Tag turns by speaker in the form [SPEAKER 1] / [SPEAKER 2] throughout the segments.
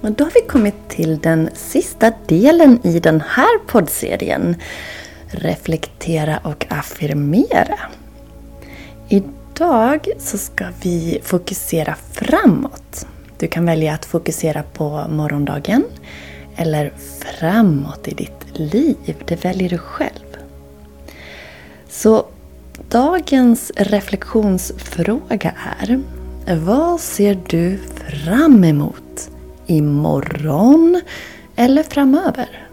[SPEAKER 1] Och då har vi kommit till den sista delen i den här poddserien. Reflektera och affirmera. Idag så ska vi fokusera framåt. Du kan välja att fokusera på morgondagen eller framåt i ditt liv. Det väljer du själv. Så dagens reflektionsfråga är Vad ser du fram emot imorgon eller framöver?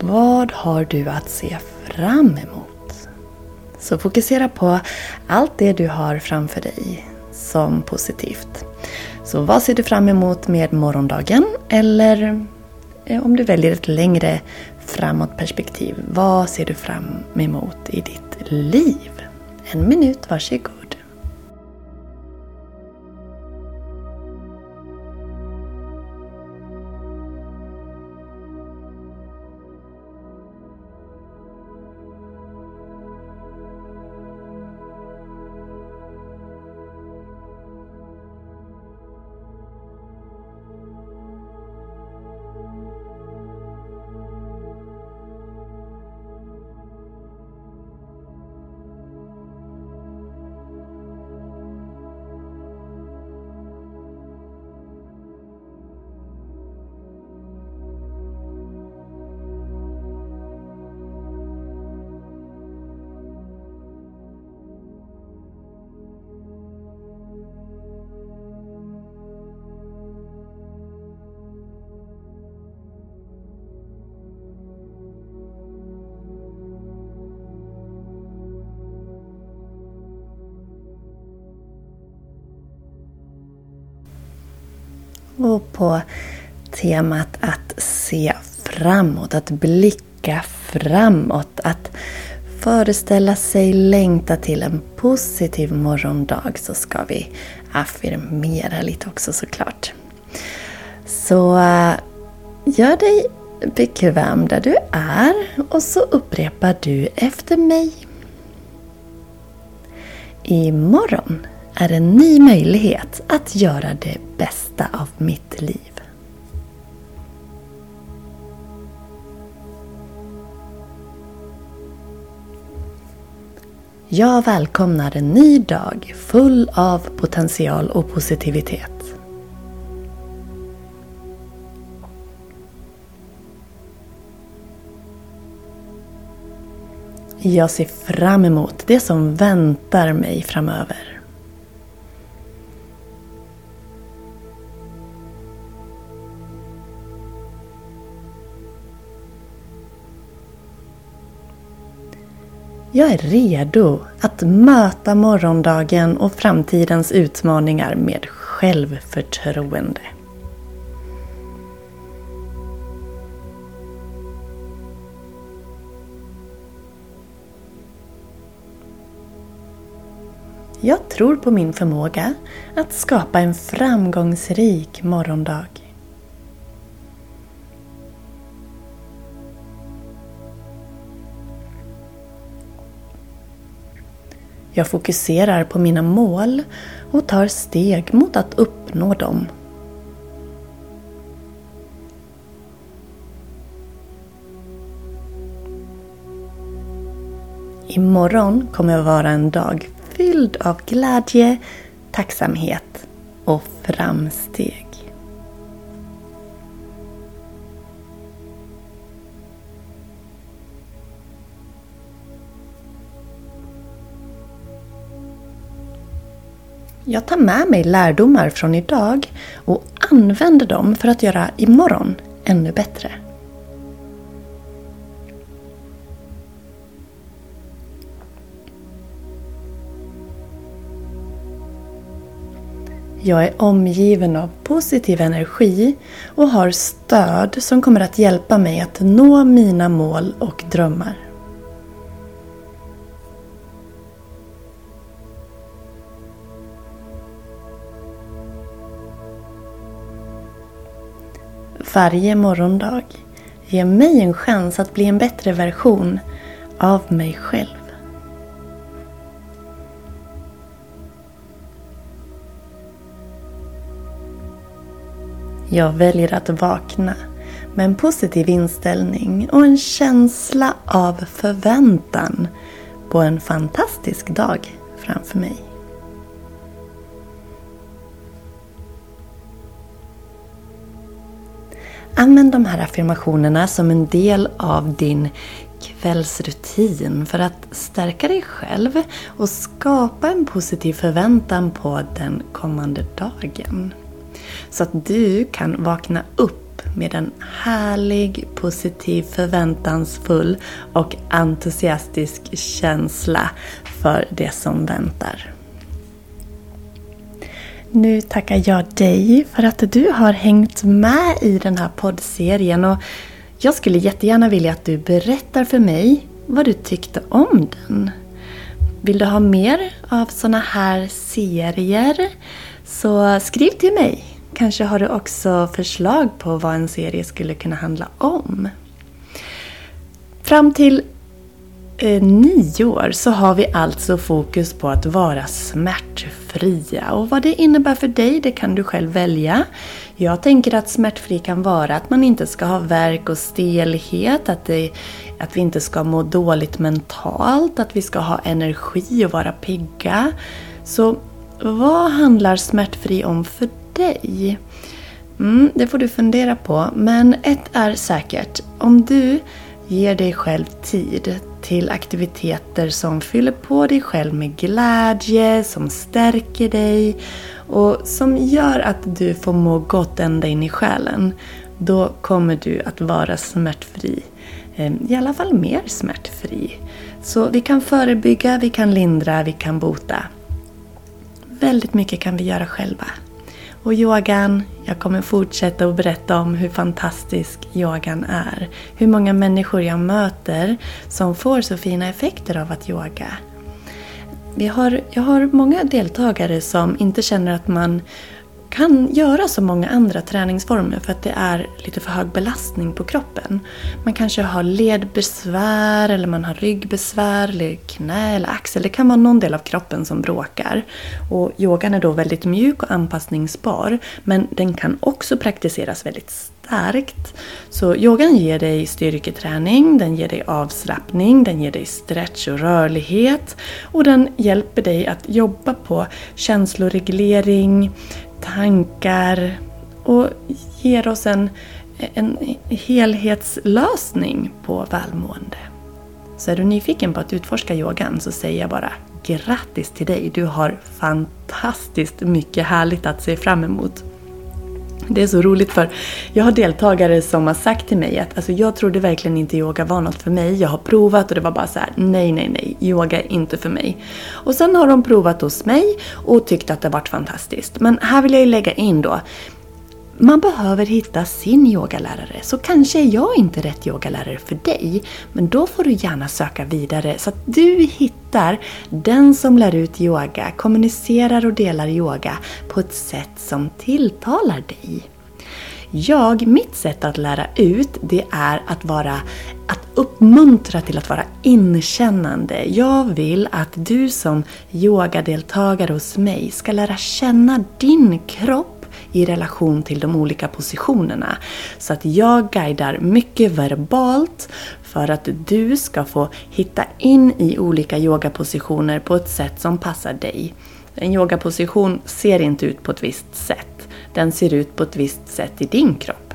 [SPEAKER 1] Vad har du att se fram emot? Så fokusera på allt det du har framför dig som positivt. Så vad ser du fram emot med morgondagen? Eller eh, om du väljer ett längre framåtperspektiv, vad ser du fram emot i ditt liv? En minut, varsågod. Och på temat att se framåt, att blicka framåt, att föreställa sig längta till en positiv morgondag så ska vi affirmera lite också såklart. Så eh, gör dig bekväm där du är och så upprepar du efter mig. Imorgon är en ny möjlighet att göra det bästa av mitt liv. Jag välkomnar en ny dag full av potential och positivitet. Jag ser fram emot det som väntar mig framöver. Jag är redo att möta morgondagen och framtidens utmaningar med självförtroende. Jag tror på min förmåga att skapa en framgångsrik morgondag. Jag fokuserar på mina mål och tar steg mot att uppnå dem. Imorgon kommer att vara en dag fylld av glädje, tacksamhet och framsteg. Jag tar med mig lärdomar från idag och använder dem för att göra imorgon ännu bättre. Jag är omgiven av positiv energi och har stöd som kommer att hjälpa mig att nå mina mål och drömmar. Varje morgondag ger mig en chans att bli en bättre version av mig själv. Jag väljer att vakna med en positiv inställning och en känsla av förväntan på en fantastisk dag framför mig. Använd de här affirmationerna som en del av din kvällsrutin för att stärka dig själv och skapa en positiv förväntan på den kommande dagen. Så att du kan vakna upp med en härlig, positiv, förväntansfull och entusiastisk känsla för det som väntar. Nu tackar jag dig för att du har hängt med i den här poddserien och jag skulle jättegärna vilja att du berättar för mig vad du tyckte om den. Vill du ha mer av såna här serier så skriv till mig. Kanske har du också förslag på vad en serie skulle kunna handla om. Fram till Eh, nio år så har vi alltså fokus på att vara smärtfria. Och vad det innebär för dig, det kan du själv välja. Jag tänker att smärtfri kan vara att man inte ska ha värk och stelhet, att, det, att vi inte ska må dåligt mentalt, att vi ska ha energi och vara pigga. Så vad handlar smärtfri om för dig? Mm, det får du fundera på. Men ett är säkert. Om du ger dig själv tid till aktiviteter som fyller på dig själv med glädje, som stärker dig och som gör att du får må gott ända in i själen. Då kommer du att vara smärtfri. Ehm, I alla fall mer smärtfri. Så vi kan förebygga, vi kan lindra, vi kan bota. Väldigt mycket kan vi göra själva. Och yogan, jag kommer fortsätta att berätta om hur fantastisk yogan är. Hur många människor jag möter som får så fina effekter av att yoga. Vi har, jag har många deltagare som inte känner att man kan göra som många andra träningsformer för att det är lite för hög belastning på kroppen. Man kanske har ledbesvär eller man har ryggbesvär eller knä eller axel. Det kan vara någon del av kroppen som bråkar. Och yogan är då väldigt mjuk och anpassningsbar men den kan också praktiseras väldigt starkt. Så yogan ger dig styrketräning, den ger dig avslappning, den ger dig stretch och rörlighet och den hjälper dig att jobba på känsloreglering, tankar och ger oss en, en helhetslösning på välmående. Så är du nyfiken på att utforska yogan så säger jag bara grattis till dig. Du har fantastiskt mycket härligt att se fram emot. Det är så roligt för jag har deltagare som har sagt till mig att alltså, jag trodde verkligen inte yoga var något för mig. Jag har provat och det var bara så här: nej, nej, nej, yoga är inte för mig. Och sen har de provat hos mig och tyckt att det varit fantastiskt. Men här vill jag ju lägga in då, man behöver hitta sin yogalärare. Så kanske är jag inte rätt yogalärare för dig, men då får du gärna söka vidare så att du hittar den som lär ut yoga, kommunicerar och delar yoga på ett sätt som tilltalar dig. Jag, mitt sätt att lära ut, det är att vara att uppmuntra till att vara inkännande. Jag vill att du som yogadeltagare hos mig ska lära känna din kropp i relation till de olika positionerna. Så att jag guidar mycket verbalt för att du ska få hitta in i olika yogapositioner på ett sätt som passar dig. En yogaposition ser inte ut på ett visst sätt. Den ser ut på ett visst sätt i din kropp.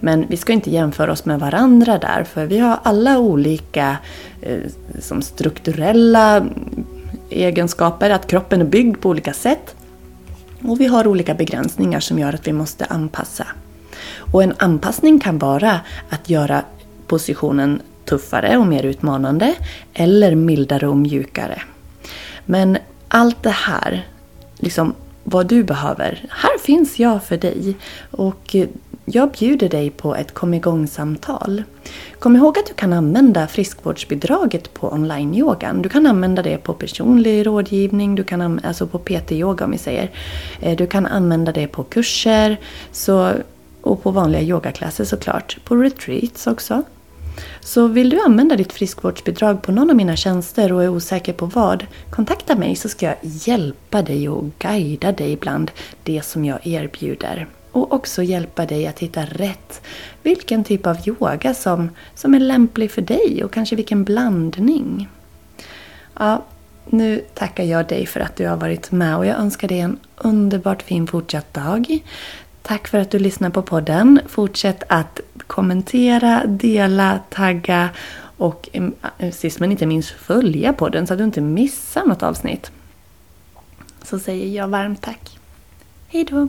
[SPEAKER 1] Men vi ska inte jämföra oss med varandra där, för vi har alla olika eh, som strukturella egenskaper, att kroppen är byggd på olika sätt. Och vi har olika begränsningar som gör att vi måste anpassa. Och en anpassning kan vara att göra positionen tuffare och mer utmanande eller mildare och mjukare. Men allt det här, liksom vad du behöver, här finns jag för dig. Och jag bjuder dig på ett kom igång-samtal. Kom ihåg att du kan använda friskvårdsbidraget på online-yogan. Du kan använda det på personlig rådgivning, du kan alltså på PT-yoga om vi säger. Eh, du kan använda det på kurser så, och på vanliga yogaklasser såklart. På retreats också. Så vill du använda ditt friskvårdsbidrag på någon av mina tjänster och är osäker på vad, kontakta mig så ska jag hjälpa dig och guida dig bland det som jag erbjuder och också hjälpa dig att hitta rätt. Vilken typ av yoga som, som är lämplig för dig och kanske vilken blandning. Ja, nu tackar jag dig för att du har varit med och jag önskar dig en underbart fin fortsatt dag. Tack för att du lyssnar på podden. Fortsätt att kommentera, dela, tagga och mm, äh, sist men inte minst följa podden så att du inte missar något avsnitt. Så säger jag varmt tack. Hejdå!